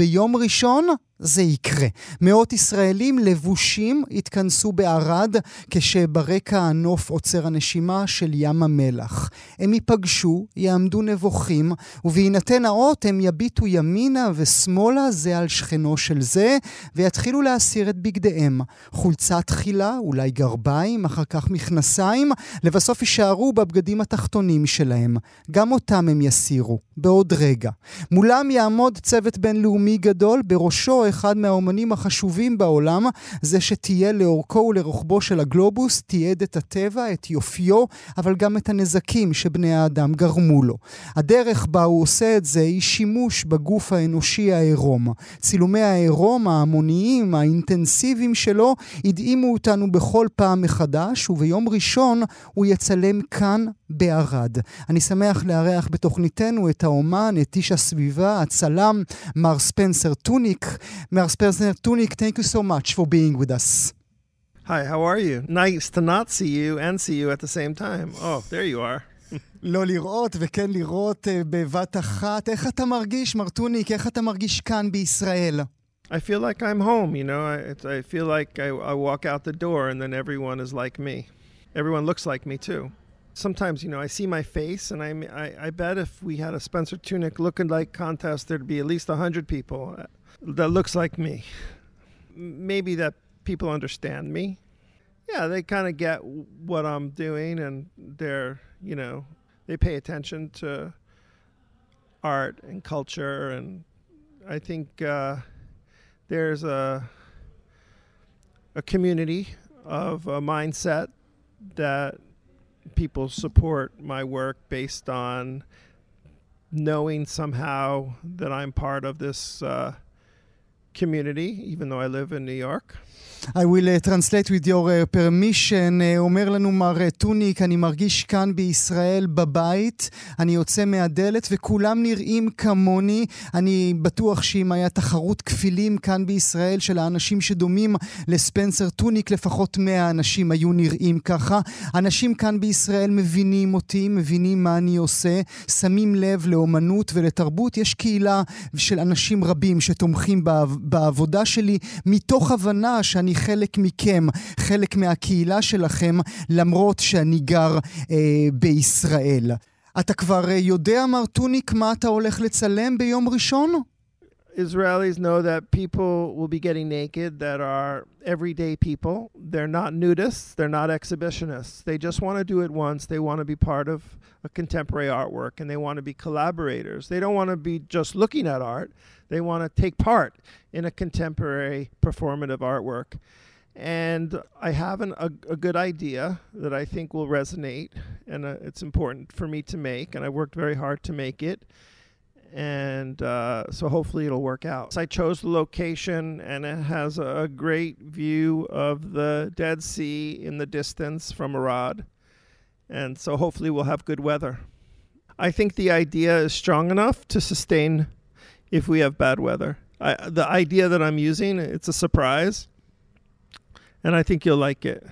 ביום ראשון זה יקרה. מאות ישראלים לבושים התכנסו בערד כשברקע הנוף עוצר הנשימה של ים המלח. הם ייפגשו, יעמדו נבוכים, ובהינתן האות הם יביטו ימינה ושמאלה זה על שכנו של זה, ויתחילו להסיר את בגדיהם. חולצה תחילה, אולי גרביים, אחר כך מכנסיים, לבסוף יישארו בבגדים התחתונים שלהם. גם אותם הם יסירו, בעוד רגע. מולם יעמוד צוות בינלאומי גדול, בראשו אחד מהאומנים החשובים בעולם, זה שתהיה לאורכו ולרוחבו של הגלובוס, תיעד את הטבע, את יופיו, אבל גם את הנזקים שבני האדם גרמו לו. הדרך בה הוא עושה את זה היא שימוש בגוף האנושי העירום. צילומי העירום ההמוניים, האינטנסיביים שלו, הדהימו אותנו בכל פעם מחדש, וביום ראשון הוא יצלם כאן בערד. אני שמח לארח בתוכניתנו את האומן, את איש הסביבה, הצלם, מר ספנסר טוניק. מר ספנסר טוניק, thank you so much for being with us. Hi, how are you? Nice to not see you and see you at the same time. Oh, there you are. לא לראות וכן לראות אה, בבת אחת. איך אתה מרגיש, מר טוניק? איך אתה מרגיש כאן בישראל? I feel like I'm home, you know. I, I feel like I, I walk out the door and then everyone is like me. Everyone looks like me too. Sometimes, you know, I see my face, and I, I, I bet if we had a Spencer Tunick looking like contest, there'd be at least 100 people uh, that looks like me. Maybe that people understand me. Yeah, they kind of get what I'm doing, and they're, you know, they pay attention to art and culture, and I think uh, there's a a community of a mindset that people support my work based on knowing somehow that I'm part of this uh, community, even though I live in New York. I will uh, translate with your uh, permission. Uh, אומר לנו מר טוניק, אני מרגיש כאן בישראל בבית, אני יוצא מהדלת וכולם נראים כמוני. אני בטוח שאם היה תחרות כפילים כאן בישראל של האנשים שדומים לספנסר טוניק, לפחות 100 אנשים היו נראים ככה. אנשים כאן בישראל מבינים אותי, מבינים מה אני עושה, שמים לב לאומנות ולתרבות. יש קהילה של אנשים רבים שתומכים בעבודה שלי מתוך הבנה שאני אני חלק מכם, חלק מהקהילה שלכם, למרות שאני גר אה, בישראל. אתה כבר אה, יודע, מר טוניק, מה אתה הולך לצלם ביום ראשון? Israelis know that people will be getting naked that are everyday people. They're not nudists, they're not exhibitionists. They just want to do it once. They want to be part of a contemporary artwork and they want to be collaborators. They don't want to be just looking at art, they want to take part in a contemporary performative artwork. And I have an, a, a good idea that I think will resonate, and uh, it's important for me to make, and I worked very hard to make it and uh, so hopefully it'll work out. So I chose the location, and it has a great view of the Dead Sea in the distance from Arad, and so hopefully we'll have good weather. I think the idea is strong enough to sustain if we have bad weather. I, the idea that I'm using, it's a surprise, and I think you'll like it.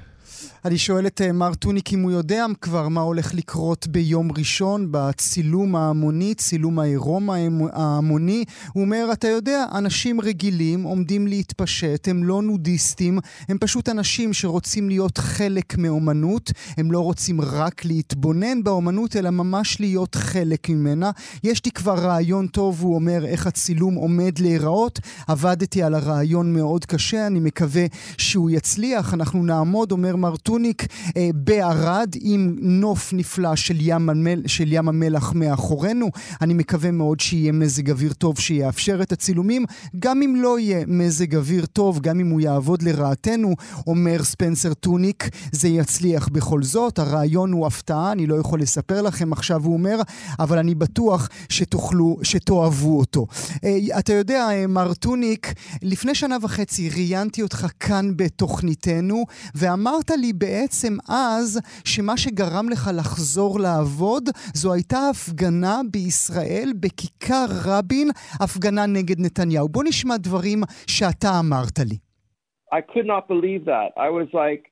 אני שואל את uh, מר טוניק אם הוא יודע כבר מה הולך לקרות ביום ראשון בצילום ההמוני, צילום העירום ההמוני. הוא אומר, אתה יודע, אנשים רגילים עומדים להתפשט, הם לא נודיסטים, הם פשוט אנשים שרוצים להיות חלק מאומנות, הם לא רוצים רק להתבונן באומנות, אלא ממש להיות חלק ממנה. יש לי כבר רעיון טוב, הוא אומר, איך הצילום עומד להיראות. עבדתי על הרעיון מאוד קשה, אני מקווה שהוא יצליח. אנחנו נעמוד, אומר מר טוניק אה, בערד עם נוף נפלא של ים, המל, של ים המלח מאחורינו. אני מקווה מאוד שיהיה מזג אוויר טוב שיאפשר את הצילומים. גם אם לא יהיה מזג אוויר טוב, גם אם הוא יעבוד לרעתנו, אומר ספנסר טוניק, זה יצליח בכל זאת. הרעיון הוא הפתעה, אני לא יכול לספר לכם עכשיו, הוא אומר, אבל אני בטוח שתוכלו, שתאהבו אותו. אה, אתה יודע, אה, מר טוניק, לפני שנה וחצי ראיינתי אותך כאן בתוכניתנו, ואמרת לי בעצם אז שמה שגרם לך לחזור לעבוד זו הייתה הפגנה בישראל בכיכר רבין, הפגנה נגד נתניהו. בוא נשמע דברים שאתה אמרת לי. I could not believe that. I was like,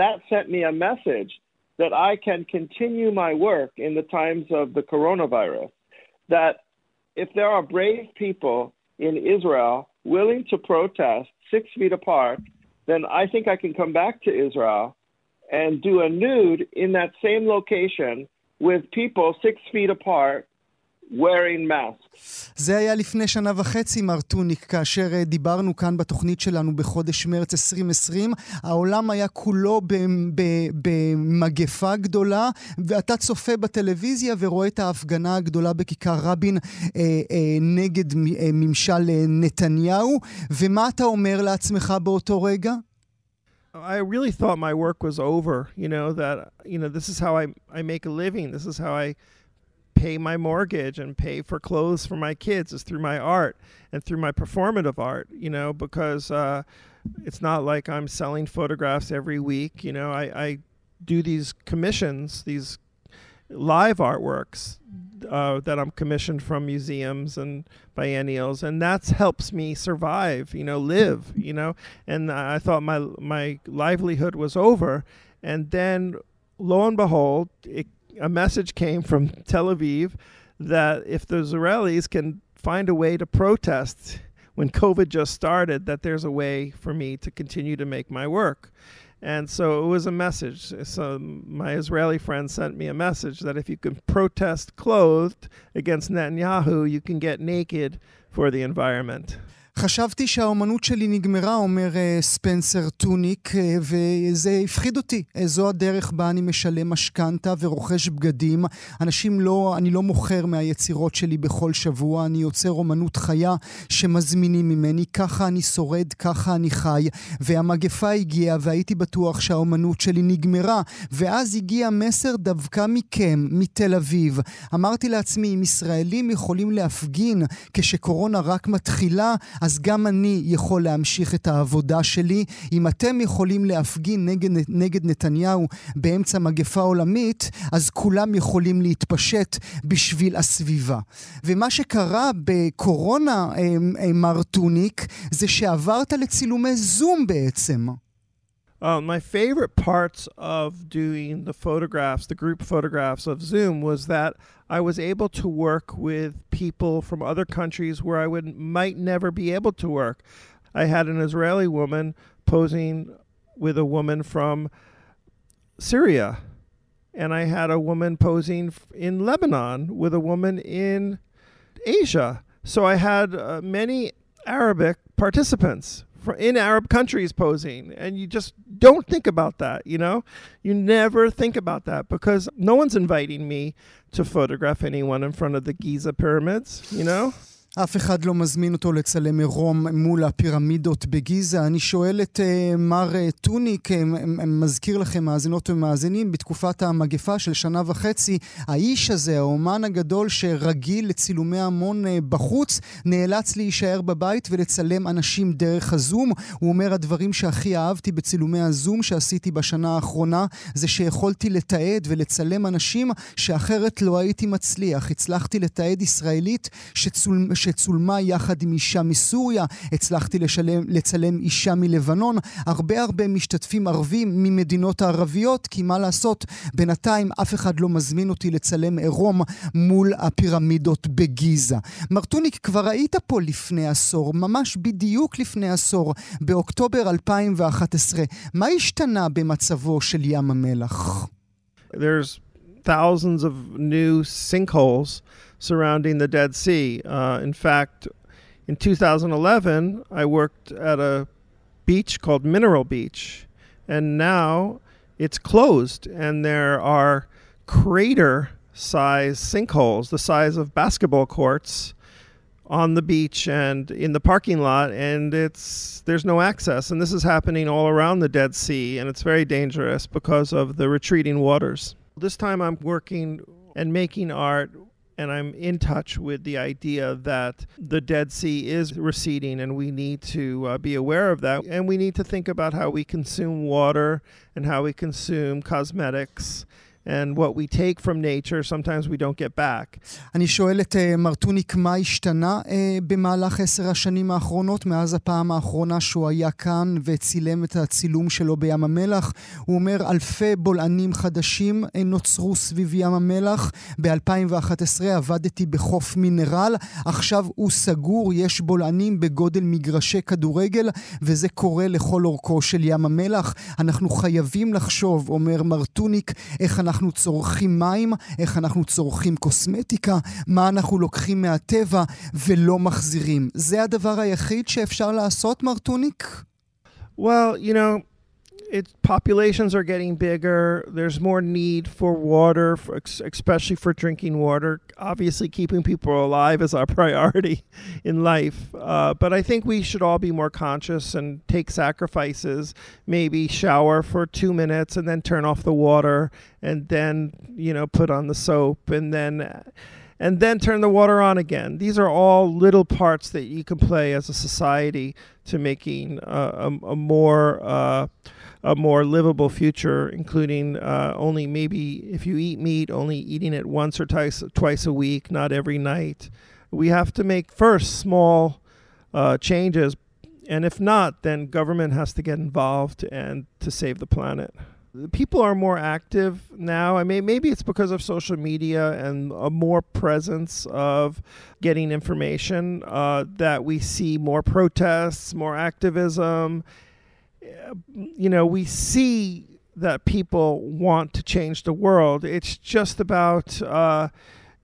that sent me a message that I can continue my work in the times of the coronavirus. That if there are brave people in Israel willing to protest six feet apart, then I think I can come back to Israel and do a nude in that same location with people six feet apart wearing masks. זה היה לפני שנה וחצי, מר טוניק, כאשר אה, דיברנו כאן בתוכנית שלנו בחודש מרץ 2020. העולם היה כולו במגפה גדולה, ואתה צופה בטלוויזיה ורואה את ההפגנה הגדולה בכיכר רבין אה, אה, נגד אה, ממשל אה, נתניהו, ומה אתה אומר לעצמך באותו רגע? I really thought my work was over, you know, that, you know, this is how I, I make a living. This is how I pay my mortgage and pay for clothes for my kids is through my art and through my performative art, you know, because uh, it's not like I'm selling photographs every week. You know, I, I do these commissions, these live artworks uh, that I'm commissioned from museums and biennials, and that helps me survive, you know, live, you know. And I thought my my livelihood was over, and then lo and behold, it, a message came from Tel Aviv that if the Israelis can find a way to protest when COVID just started, that there's a way for me to continue to make my work. And so it was a message. So my Israeli friend sent me a message that if you can protest clothed against Netanyahu, you can get naked for the environment. חשבתי שהאומנות שלי נגמרה, אומר uh, ספנסר טוניק, uh, וזה הפחיד אותי. Uh, זו הדרך בה אני משלם משכנתה ורוכש בגדים. אנשים לא, אני לא מוכר מהיצירות שלי בכל שבוע, אני יוצר אומנות חיה שמזמינים ממני. ככה אני שורד, ככה אני חי. והמגפה הגיעה והייתי בטוח שהאומנות שלי נגמרה. ואז הגיע מסר דווקא מכם, מתל אביב. אמרתי לעצמי, אם ישראלים יכולים להפגין כשקורונה רק מתחילה, אז גם אני יכול להמשיך את העבודה שלי. אם אתם יכולים להפגין נגד, נגד נתניהו באמצע מגפה עולמית, אז כולם יכולים להתפשט בשביל הסביבה. ומה שקרה בקורונה, אה, אה, מר טוניק, זה שעברת לצילומי זום בעצם. Uh, my favorite parts of doing the photographs, the group photographs of Zoom, was that I was able to work with people from other countries where I would might never be able to work. I had an Israeli woman posing with a woman from Syria, and I had a woman posing in Lebanon with a woman in Asia. So I had uh, many Arabic participants in Arab countries posing, and you just don't think about that, you know? You never think about that because no one's inviting me to photograph anyone in front of the Giza pyramids, you know? אף אחד לא מזמין אותו לצלם עירום מול הפירמידות בגיזה. אני שואל את uh, מר uh, טוניק, uh, מזכיר לכם, מאזינות ומאזינים, בתקופת המגפה של שנה וחצי, האיש הזה, האומן הגדול שרגיל לצילומי המון בחוץ, נאלץ להישאר בבית ולצלם אנשים דרך הזום. הוא אומר, הדברים שהכי אהבתי בצילומי הזום שעשיתי בשנה האחרונה, זה שיכולתי לתעד ולצלם אנשים שאחרת לא הייתי מצליח. הצלחתי לתעד ישראלית שצול... שצולמה יחד עם אישה מסוריה, הצלחתי לשלם, לצלם אישה מלבנון, הרבה הרבה משתתפים ערבים ממדינות הערביות, כי מה לעשות, בינתיים אף אחד לא מזמין אותי לצלם עירום מול הפירמידות בגיזה. מרטוניק, כבר היית פה לפני עשור, ממש בדיוק לפני עשור, באוקטובר 2011. מה השתנה במצבו של ים המלח? There's thousands of new sinkholes surrounding the Dead Sea. Uh, in fact, in 2011, I worked at a beach called Mineral Beach, and now it's closed, and there are crater size sinkholes, the size of basketball courts on the beach and in the parking lot and it's there's no access and this is happening all around the Dead Sea and it's very dangerous because of the retreating waters. This time I'm working and making art and I'm in touch with the idea that the Dead Sea is receding, and we need to uh, be aware of that. And we need to think about how we consume water and how we consume cosmetics and what we take from nature, sometimes we don't get back. אני שואל את uh, מר טוניק, מה השתנה uh, במהלך עשר השנים האחרונות, מאז הפעם האחרונה שהוא היה כאן וצילם את הצילום שלו בים המלח? הוא אומר, אלפי בולענים חדשים uh, נוצרו סביב ים המלח. ב-2011 עבדתי בחוף מינרל, עכשיו הוא סגור, יש בולענים בגודל מגרשי כדורגל, וזה קורה לכל אורכו של ים המלח. אנחנו חייבים לחשוב, אומר מר טוניק, איך אנחנו... אנחנו צורכים מים, איך אנחנו צורכים קוסמטיקה, מה אנחנו לוקחים מהטבע ולא מחזירים. זה הדבר היחיד שאפשר לעשות, מר טוניק? Well, you know, it, populations are getting bigger. There's more need for water, for, especially for drinking water. Obviously, keeping people alive is our priority in life. Uh, but I think we should all be more conscious and take sacrifices. Maybe shower for two minutes and then turn off the water, and then you know put on the soap, and then and then turn the water on again. These are all little parts that you can play as a society to making uh, a, a, more uh, a more livable future, including uh, only maybe if you eat meat, only eating it once or twice twice a week, not every night. We have to make first small uh, changes, and if not, then government has to get involved and to save the planet. People are more active now. I mean, maybe it's because of social media and a more presence of getting information uh, that we see more protests, more activism, you know, we see that people want to change the world. It's just about uh,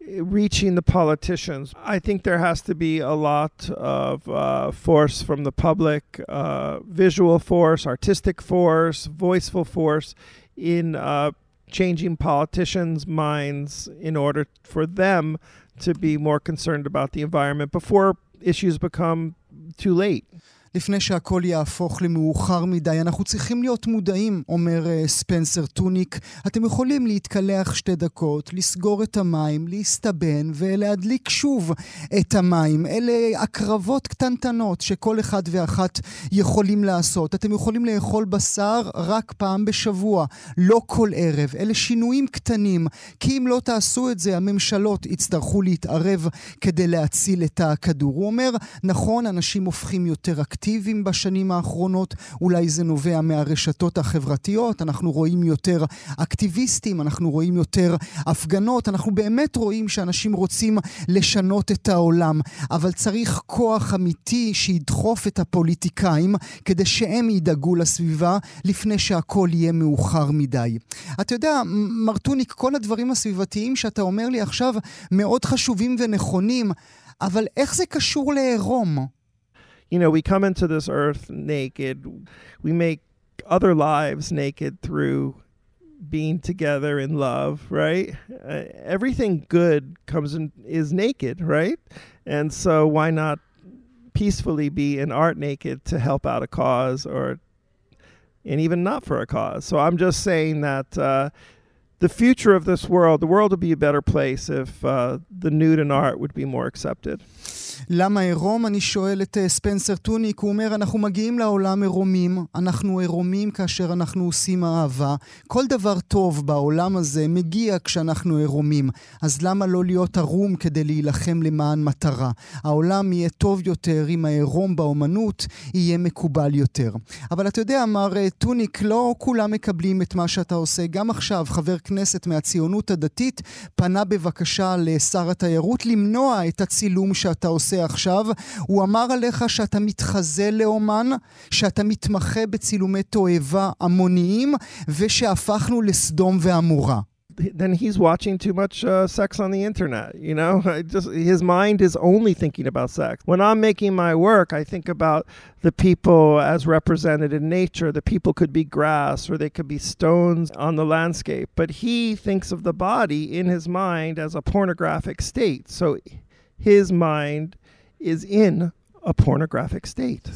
reaching the politicians. I think there has to be a lot of uh, force from the public, uh, visual force, artistic force, voiceful force in uh, changing politicians' minds in order for them to be more concerned about the environment before issues become too late. לפני שהכל יהפוך למאוחר מדי. אנחנו צריכים להיות מודעים, אומר uh, ספנסר טוניק. אתם יכולים להתקלח שתי דקות, לסגור את המים, להסתבן ולהדליק שוב את המים. אלה הקרבות קטנטנות שכל אחד ואחת יכולים לעשות. אתם יכולים לאכול בשר רק פעם בשבוע, לא כל ערב. אלה שינויים קטנים, כי אם לא תעשו את זה, הממשלות יצטרכו להתערב כדי להציל את הכדור. הוא אומר, נכון, אנשים הופכים יותר אקטיביים. אקטיביים בשנים האחרונות, אולי זה נובע מהרשתות החברתיות, אנחנו רואים יותר אקטיביסטים, אנחנו רואים יותר הפגנות, אנחנו באמת רואים שאנשים רוצים לשנות את העולם, אבל צריך כוח אמיתי שידחוף את הפוליטיקאים כדי שהם ידאגו לסביבה לפני שהכל יהיה מאוחר מדי. אתה יודע, מרטוניק, כל הדברים הסביבתיים שאתה אומר לי עכשיו מאוד חשובים ונכונים, אבל איך זה קשור לעירום? You know, we come into this earth naked. We make other lives naked through being together in love, right? Uh, everything good comes in is naked, right? And so why not peacefully be in art naked to help out a cause or and even not for a cause. So I'm just saying that uh, the future of this world, the world would be a better place if uh, the nude in art would be more accepted. למה עירום? אני שואל את uh, ספנסר טוניק, הוא אומר, אנחנו מגיעים לעולם עירומים, אנחנו עירומים כאשר אנחנו עושים אהבה. כל דבר טוב בעולם הזה מגיע כשאנחנו עירומים, אז למה לא להיות ערום כדי להילחם למען מטרה? העולם יהיה טוב יותר אם העירום באומנות יהיה מקובל יותר. אבל אתה יודע, מר uh, טוניק, לא כולם מקבלים את מה שאתה עושה. גם עכשיו, חבר כנסת מהציונות הדתית פנה בבקשה לשר התיירות למנוע את הצילום שאתה עושה. עושה עכשיו, הוא אמר עליך שאתה מתחזה לאומן, שאתה מתמחה בצילומי תועבה המוניים, ושהפכנו לסדום ועמורה. then he's watching too much uh, sex on the internet. You know, just his mind is only thinking about sex. When I'm making my work, I think about the people as represented in nature. The people could be grass or they could be stones on the landscape. But he thinks of the body in his mind as a pornographic state. So his mind is in a pornographic state.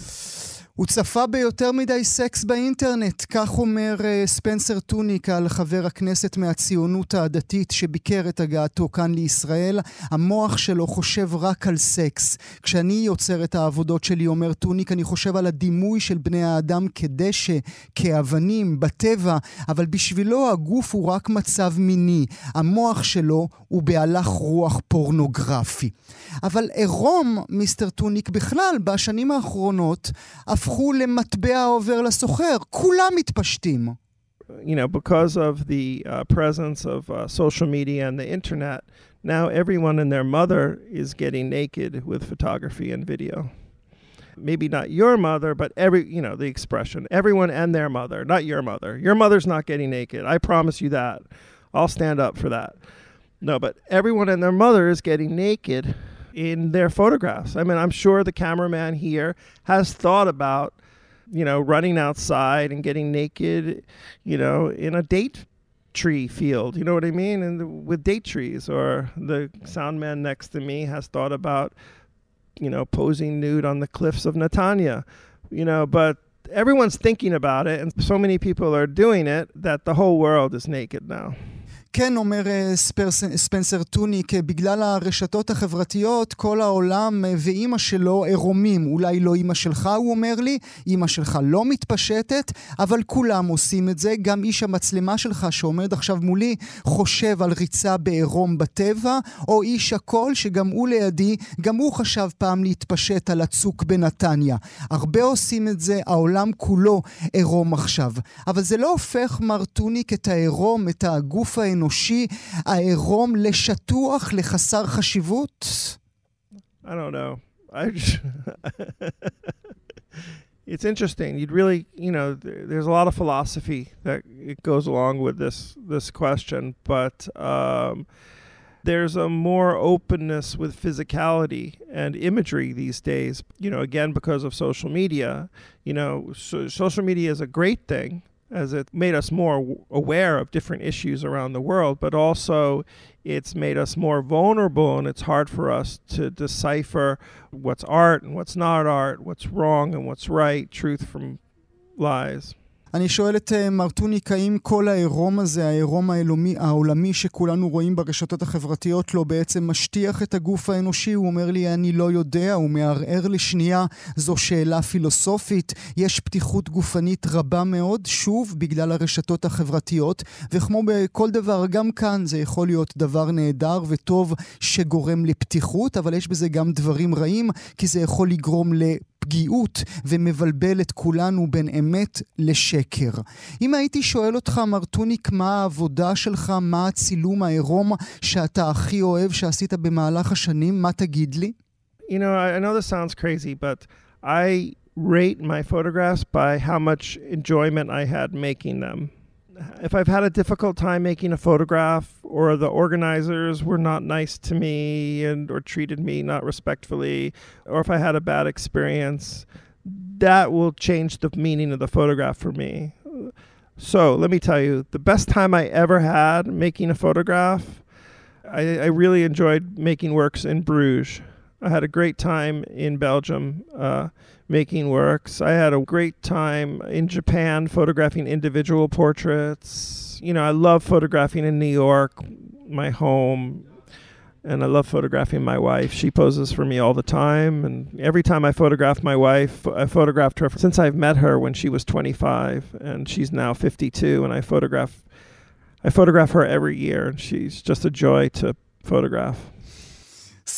הוא צפה ביותר מדי סקס באינטרנט, כך אומר אה, ספנסר טוניק על חבר הכנסת מהציונות הדתית שביקר את הגעתו כאן לישראל. המוח שלו חושב רק על סקס. כשאני יוצר את העבודות שלי, אומר טוניק, אני חושב על הדימוי של בני האדם כדשא, כאבנים, בטבע, אבל בשבילו הגוף הוא רק מצב מיני. המוח שלו הוא בהלך רוח פורנוגרפי. אבל עירום, מיסטר טוניק, בכלל, בשנים האחרונות, הפכו למטבע עובר לסוחר. כולם מתפשטים. You know, because of the uh, presence of uh, social media and the internet, now everyone and their mother is getting naked with photography and video. Maybe not your mother, but every, you know, the expression, everyone and their mother, not your mother. Your mother's not getting naked. I promise you that. I'll stand up for that. No, but everyone and their mother is getting naked in their photographs. I mean, I'm sure the cameraman here has thought about, you know, running outside and getting naked, you know, in a date tree field. You know what I mean? And with date trees, or the sound man next to me has thought about, you know, posing nude on the cliffs of Netanya. You know, but everyone's thinking about it, and so many people are doing it that the whole world is naked now. כן, אומר אה, ספנסר טוניק, אה, בגלל הרשתות החברתיות, כל העולם אה, ואימא שלו עירומים. אולי לא אימא שלך, הוא אומר לי, אימא שלך לא מתפשטת, אבל כולם עושים את זה. גם איש המצלמה שלך שעומד עכשיו מולי חושב על ריצה בעירום בטבע, או איש הקול שגם הוא לידי, גם הוא חשב פעם להתפשט על הצוק בנתניה. הרבה עושים את זה, העולם כולו עירום עכשיו. אבל זה לא הופך, מר טוניק, את העירום, את הגוף האנושי, האנושי העירום לשטוח, לחסר חשיבות? I don't know. I just it's interesting. You'd really, you know, there's a lot of philosophy that it goes along with this this question, but um, there's a more openness with physicality and imagery these days. You know, again because of social media. You know, so social media is a great thing as it made us more aware of different issues around the world, but also it's made us more vulnerable and it's hard for us to decipher what's art and what's not art, what's wrong and what's right, truth from lies. אני שואל את uh, מרטוניק, האם כל העירום הזה, העירום העולמי, העולמי שכולנו רואים ברשתות החברתיות, לא בעצם משטיח את הגוף האנושי? הוא אומר לי, אני לא יודע, הוא מערער לשנייה, זו שאלה פילוסופית. יש פתיחות גופנית רבה מאוד, שוב, בגלל הרשתות החברתיות, וכמו בכל דבר, גם כאן זה יכול להיות דבר נהדר וטוב שגורם לפתיחות, אבל יש בזה גם דברים רעים, כי זה יכול לגרום פגיעות ומבלבל את כולנו בין אמת לשקר. אם הייתי שואל אותך, מר טוניק, מה העבודה שלך, מה הצילום העירום שאתה הכי אוהב שעשית במהלך השנים, מה תגיד לי? You know, I know this sounds crazy, but I rate my photographs by how much enjoyment I had making them. If I've had a difficult time making a photograph or the organizers were not nice to me and or treated me not respectfully or if I had a bad experience that will change the meaning of the photograph for me. So, let me tell you, the best time I ever had making a photograph, I, I really enjoyed making works in Bruges. I had a great time in Belgium. Uh, making works. I had a great time in Japan photographing individual portraits. You know, I love photographing in New York, my home, and I love photographing my wife. She poses for me all the time, and every time I photograph my wife, I photographed her since I've met her when she was 25, and she's now 52, and I photograph I photograph her every year, and she's just a joy to photograph.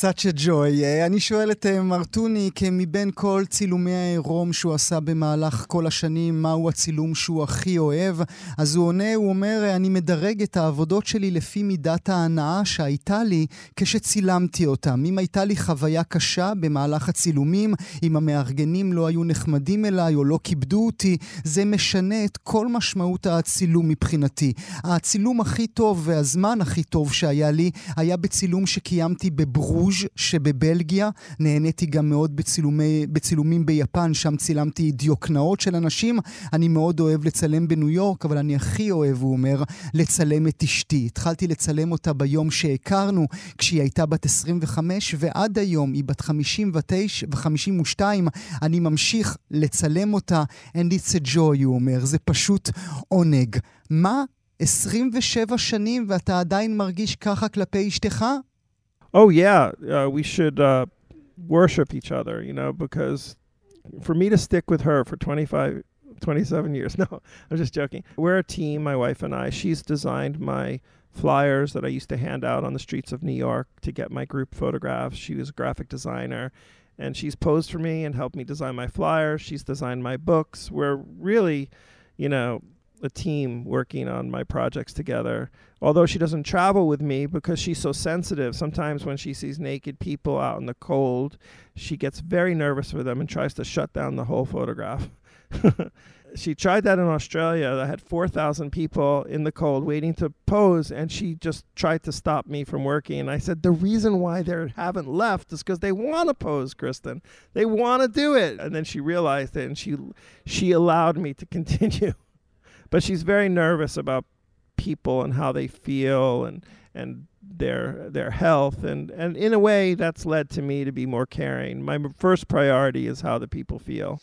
Such a joy. Uh, אני שואל את uh, מרטוניק, מבין כל צילומי העירום שהוא עשה במהלך כל השנים, מהו הצילום שהוא הכי אוהב? אז הוא עונה, הוא אומר, אני מדרג את העבודות שלי לפי מידת ההנאה שהייתה לי כשצילמתי אותם. אם הייתה לי חוויה קשה במהלך הצילומים, אם המארגנים לא היו נחמדים אליי או לא כיבדו אותי, זה משנה את כל משמעות הצילום מבחינתי. הצילום הכי טוב והזמן הכי טוב שהיה לי היה בצילום שקיימתי בברו ברוז' שבבלגיה. נהניתי גם מאוד בצילומי, בצילומים ביפן, שם צילמתי דיוקנאות של אנשים. אני מאוד אוהב לצלם בניו יורק, אבל אני הכי אוהב, הוא אומר, לצלם את אשתי. התחלתי לצלם אותה ביום שהכרנו, כשהיא הייתה בת 25, ועד היום היא בת 59 ו-52. אני ממשיך לצלם אותה, and it's a joy, הוא אומר, זה פשוט עונג. מה 27 שנים ואתה עדיין מרגיש ככה כלפי אשתך? Oh yeah, uh, we should uh, worship each other, you know, because for me to stick with her for 25 27 years. No, I'm just joking. We're a team, my wife and I. She's designed my flyers that I used to hand out on the streets of New York to get my group photographs. She was a graphic designer and she's posed for me and helped me design my flyers. She's designed my books. We're really, you know, a team working on my projects together. Although she doesn't travel with me because she's so sensitive, sometimes when she sees naked people out in the cold, she gets very nervous for them and tries to shut down the whole photograph. she tried that in Australia. I had 4,000 people in the cold waiting to pose, and she just tried to stop me from working. And I said, The reason why they haven't left is because they want to pose, Kristen. They want to do it. And then she realized it, and she, she allowed me to continue. But she's very nervous about people and how they feel and, and their their health. And and in a way that's led to me to be more caring. My first priority is how the people feel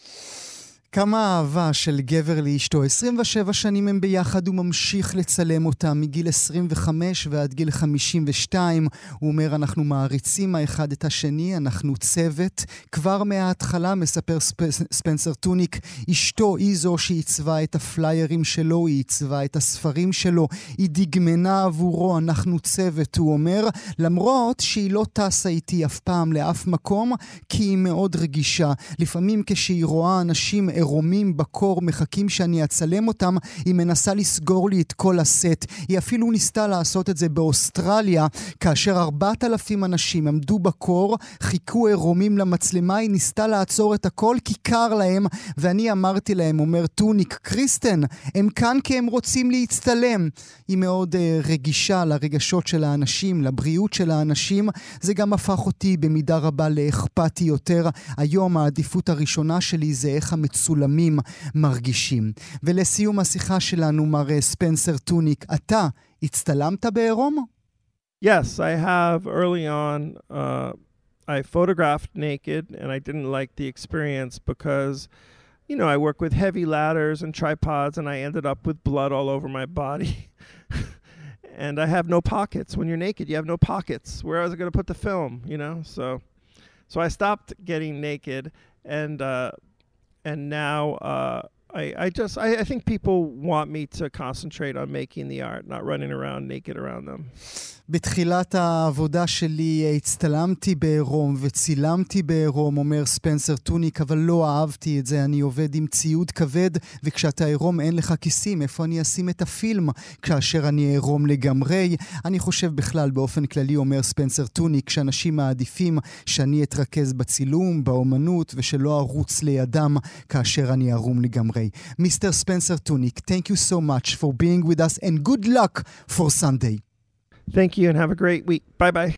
כמה אהבה של גבר לאשתו. 27 שנים הם ביחד, הוא ממשיך לצלם אותה מגיל 25 ועד גיל 52. הוא אומר, אנחנו מעריצים האחד את השני, אנחנו צוות. כבר מההתחלה, מספר ספ... ספנסר טוניק, אשתו היא זו שעיצבה את הפליירים שלו, היא עיצבה את הספרים שלו, היא דגמנה עבורו, אנחנו צוות, הוא אומר, למרות שהיא לא טסה איתי אף פעם לאף מקום, כי היא מאוד רגישה. לפעמים כשהיא רואה אנשים עירומים בקור מחכים שאני אצלם אותם, היא מנסה לסגור לי את כל הסט. היא אפילו ניסתה לעשות את זה באוסטרליה, כאשר ארבעת אלפים אנשים עמדו בקור, חיכו עירומים למצלמה, היא ניסתה לעצור את הכל כי קר להם, ואני אמרתי להם, אומר טוניק, קריסטן, הם כאן כי הם רוצים להצטלם. היא מאוד uh, רגישה לרגשות של האנשים, לבריאות של האנשים. זה גם הפך אותי במידה רבה לאכפתי יותר. היום העדיפות הראשונה שלי זה איך המצ... מצולמים מרגישים. ולסיום השיחה שלנו, מר ספנסר טוניק, אתה הצטלמת בעירום? Yes, I have early on. Uh, I photographed naked and I didn't like the experience because, you know, I work with heavy ladders and tripods and I ended up with blood all over my body. and I have no pockets. When you're naked, you have no pockets. Where was I going to put the film, you know? So so I stopped getting naked and uh, and now uh, I, I just I, I think people want me to concentrate on making the art, not running around naked around them. בתחילת העבודה שלי הצטלמתי בעירום וצילמתי בעירום, אומר ספנסר טוניק, אבל לא אהבתי את זה, אני עובד עם ציוד כבד, וכשאתה עירום אין לך כיסים, איפה אני אשים את הפילם כאשר אני עירום לגמרי? אני חושב בכלל, באופן כללי, אומר ספנסר טוניק, שאנשים מעדיפים שאני אתרכז בצילום, באומנות, ושלא ארוץ לידם כאשר אני ערום לגמרי. Mr. Spencer Tunick. Thank you so much for being with us and good luck for Sunday. Thank you and have a great week. Bye bye.